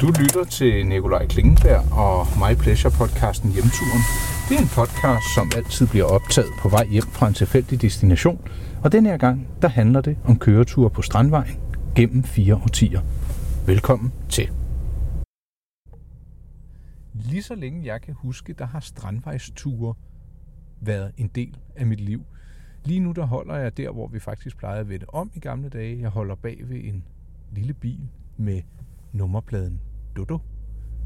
Du lytter til Nikolaj Klingenberg og My Pleasure podcasten Hjemturen. Det er en podcast, som altid bliver optaget på vej hjem fra en tilfældig destination. Og denne her gang, der handler det om køreture på Strandvejen gennem fire årtier. Velkommen til. Lige så længe jeg kan huske, der har strandvejsture været en del af mit liv. Lige nu der holder jeg der, hvor vi faktisk plejede at vende om i gamle dage. Jeg holder bag ved en lille bil med nummerpladen Dodo.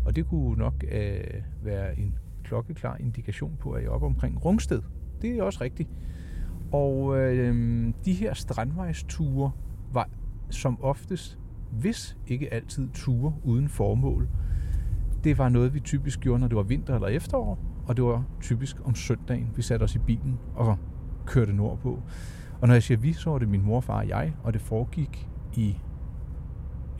Og det kunne nok øh, være en klokkeklar indikation på, at jeg er oppe omkring Rungsted. Det er også rigtigt. Og øh, de her strandvejsture var som oftest, hvis ikke altid ture uden formål. Det var noget, vi typisk gjorde, når det var vinter eller efterår, og det var typisk om søndagen. Vi satte os i bilen og kørte nordpå. Og når jeg siger vi, så var det min mor, far og jeg, og det foregik i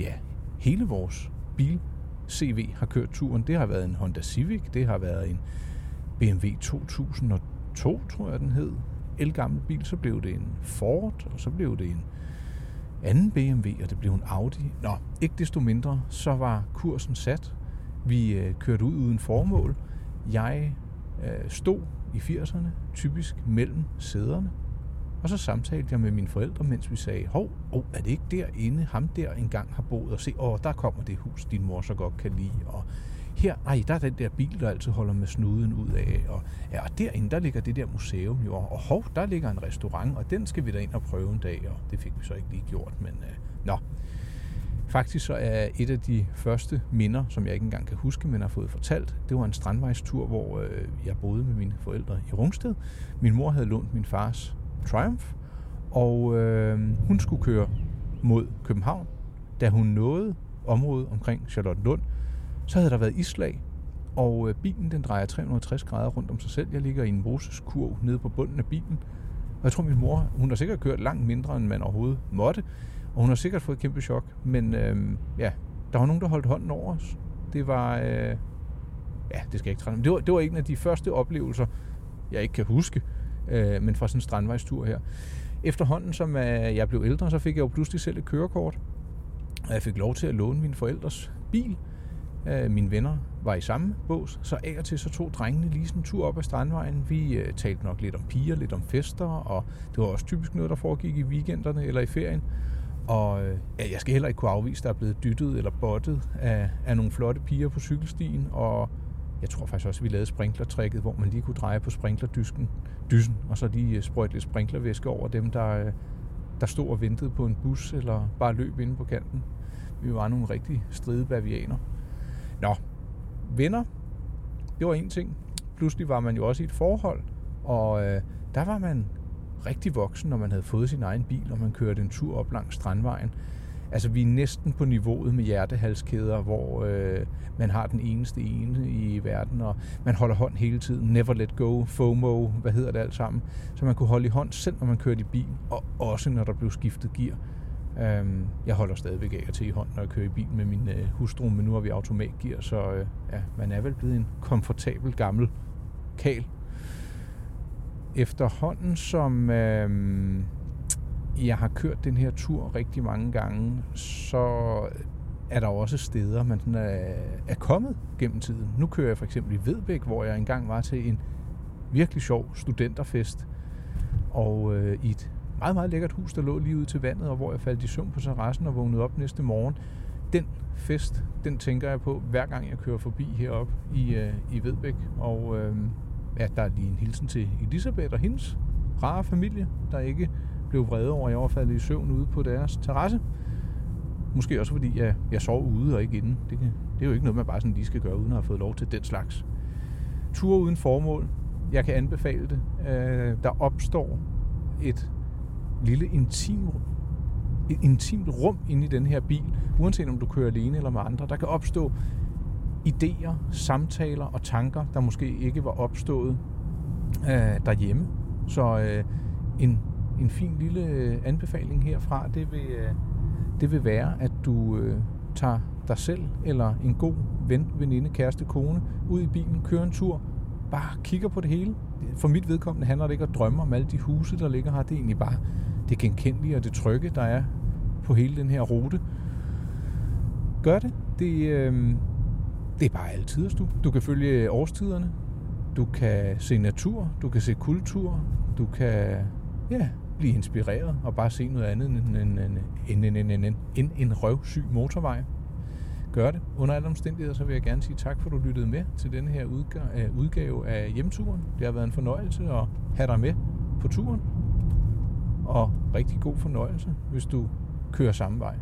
ja, hele vores bil CV har kørt turen. Det har været en Honda Civic, det har været en BMW 2002, tror jeg den hed. Elgammel bil, så blev det en Ford, og så blev det en anden BMW, og det blev en Audi. Nå, ikke desto mindre, så var kursen sat. Vi øh, kørte ud uden formål. Jeg øh, stod i 80'erne, typisk mellem sæderne, og så samtalte jeg med mine forældre, mens vi sagde, hov, oh, er det ikke derinde, ham der engang har boet, og se, åh, oh, der kommer det hus, din mor så godt kan lide, og her, ej, der er den der bil, der altid holder med snuden ud af, og, ja, og derinde, der ligger det der museum jo, og hov, der ligger en restaurant, og den skal vi da ind og prøve en dag, og det fik vi så ikke lige gjort, men øh, nå. Faktisk så er et af de første minder, som jeg ikke engang kan huske, men har fået fortalt, det var en strandvejstur, hvor øh, jeg boede med mine forældre i Rungsted. Min mor havde lånt min fars Triumph, og øh, hun skulle køre mod København. Da hun nåede området omkring Charlottenlund, så havde der været islag, og øh, bilen den drejer 360 grader rundt om sig selv. Jeg ligger i en moseskurv nede på bunden af bilen, og jeg tror min mor, hun har sikkert kørt langt mindre, end man overhovedet måtte, og hun har sikkert fået et kæmpe chok, men øh, ja, der var nogen, der holdt hånden over os. Det var, øh, ja, det skal jeg ikke træne, det var, det var en af de første oplevelser, jeg ikke kan huske, øh, men fra sådan en strandvejstur her. Efterhånden som øh, jeg blev ældre, så fik jeg jo pludselig selv et kørekort, og jeg fik lov til at låne min forældres bil. Øh, mine venner var i samme bås, så af og til så tog drengene lige sådan en tur op ad Strandvejen. Vi øh, talte nok lidt om piger, lidt om fester, og det var også typisk noget, der foregik i weekenderne eller i ferien. Og øh, ja, jeg skal heller ikke kunne afvise, at der er blevet dyttet eller bottet af, af nogle flotte piger på cykelstien, og jeg tror faktisk også, at vi lavede sprinklertrækket, hvor man lige kunne dreje på sprinklerdysken, dysen, og så lige øh, sprøjte lidt sprinklervæske over dem, der, øh, der stod og ventede på en bus, eller bare løb inde på kanten. Vi var nogle rigtig stride bavianer. Nå, venner, det var en ting. Pludselig var man jo også i et forhold, og øh, der var man rigtig voksen, når man havde fået sin egen bil, og man kørte en tur op langs Strandvejen. Altså, vi er næsten på niveauet med hjertehalskæder, hvor øh, man har den eneste ene i verden, og man holder hånd hele tiden. Never let go, FOMO, hvad hedder det alt sammen. Så man kunne holde i hånd selv, når man kørte i bil, og også når der blev skiftet gear. Øhm, jeg holder stadigvæk af til i hånd, når jeg kører i bil med min øh, hustru, men nu har vi automatgear, så øh, ja, man er vel blevet en komfortabel gammel kal. Efterhånden som øh, jeg har kørt den her tur rigtig mange gange, så er der også steder, man sådan er, er kommet gennem tiden. Nu kører jeg for eksempel i Vedbæk, hvor jeg engang var til en virkelig sjov studenterfest, og øh, i et meget, meget lækkert hus, der lå lige ud til vandet, og hvor jeg faldt i søvn på terrassen og vågnede op næste morgen. Den fest, den tænker jeg på, hver gang jeg kører forbi heroppe i, øh, i Vedbæk. Og øh, ja, der er lige en hilsen til Elisabeth og hendes rare familie, der ikke blev vrede over, at jeg var faldet i søvn ude på deres terrasse. Måske også fordi, jeg, jeg sov ude og ikke inde. Det, kan, det er jo ikke noget, man bare sådan lige skal gøre, uden at have fået lov til den slags. Ture uden formål. Jeg kan anbefale det. Øh, der opstår et lille intim, et intimt rum inde i den her bil, uanset om du kører alene eller med andre. Der kan opstå idéer, samtaler og tanker, der måske ikke var opstået øh, derhjemme. Så øh, en en fin lille øh, anbefaling herfra, det vil, øh, det vil være, at du øh, tager dig selv eller en god ven, veninde, kæreste, kone ud i bilen, kører en tur, bare kigger på det hele. For mit vedkommende handler det ikke at drømme om alle de huse, der ligger her. Det er egentlig bare det genkendelige og det trygge, der er på hele den her rute. Gør det. Det, øh, det er bare altid, du. Du kan følge årstiderne. Du kan se natur. Du kan se kultur. Du kan ja, blive inspireret og bare se noget andet end en, en, en, en, en, en, en, en røvsyg motorvej. Gør det. Under alle omstændigheder, så vil jeg gerne sige tak, for at du lyttede med til denne her udgave, øh, udgave af hjemturen. Det har været en fornøjelse at have dig med på turen. Og rigtig god fornøjelse, hvis du kører samme vej.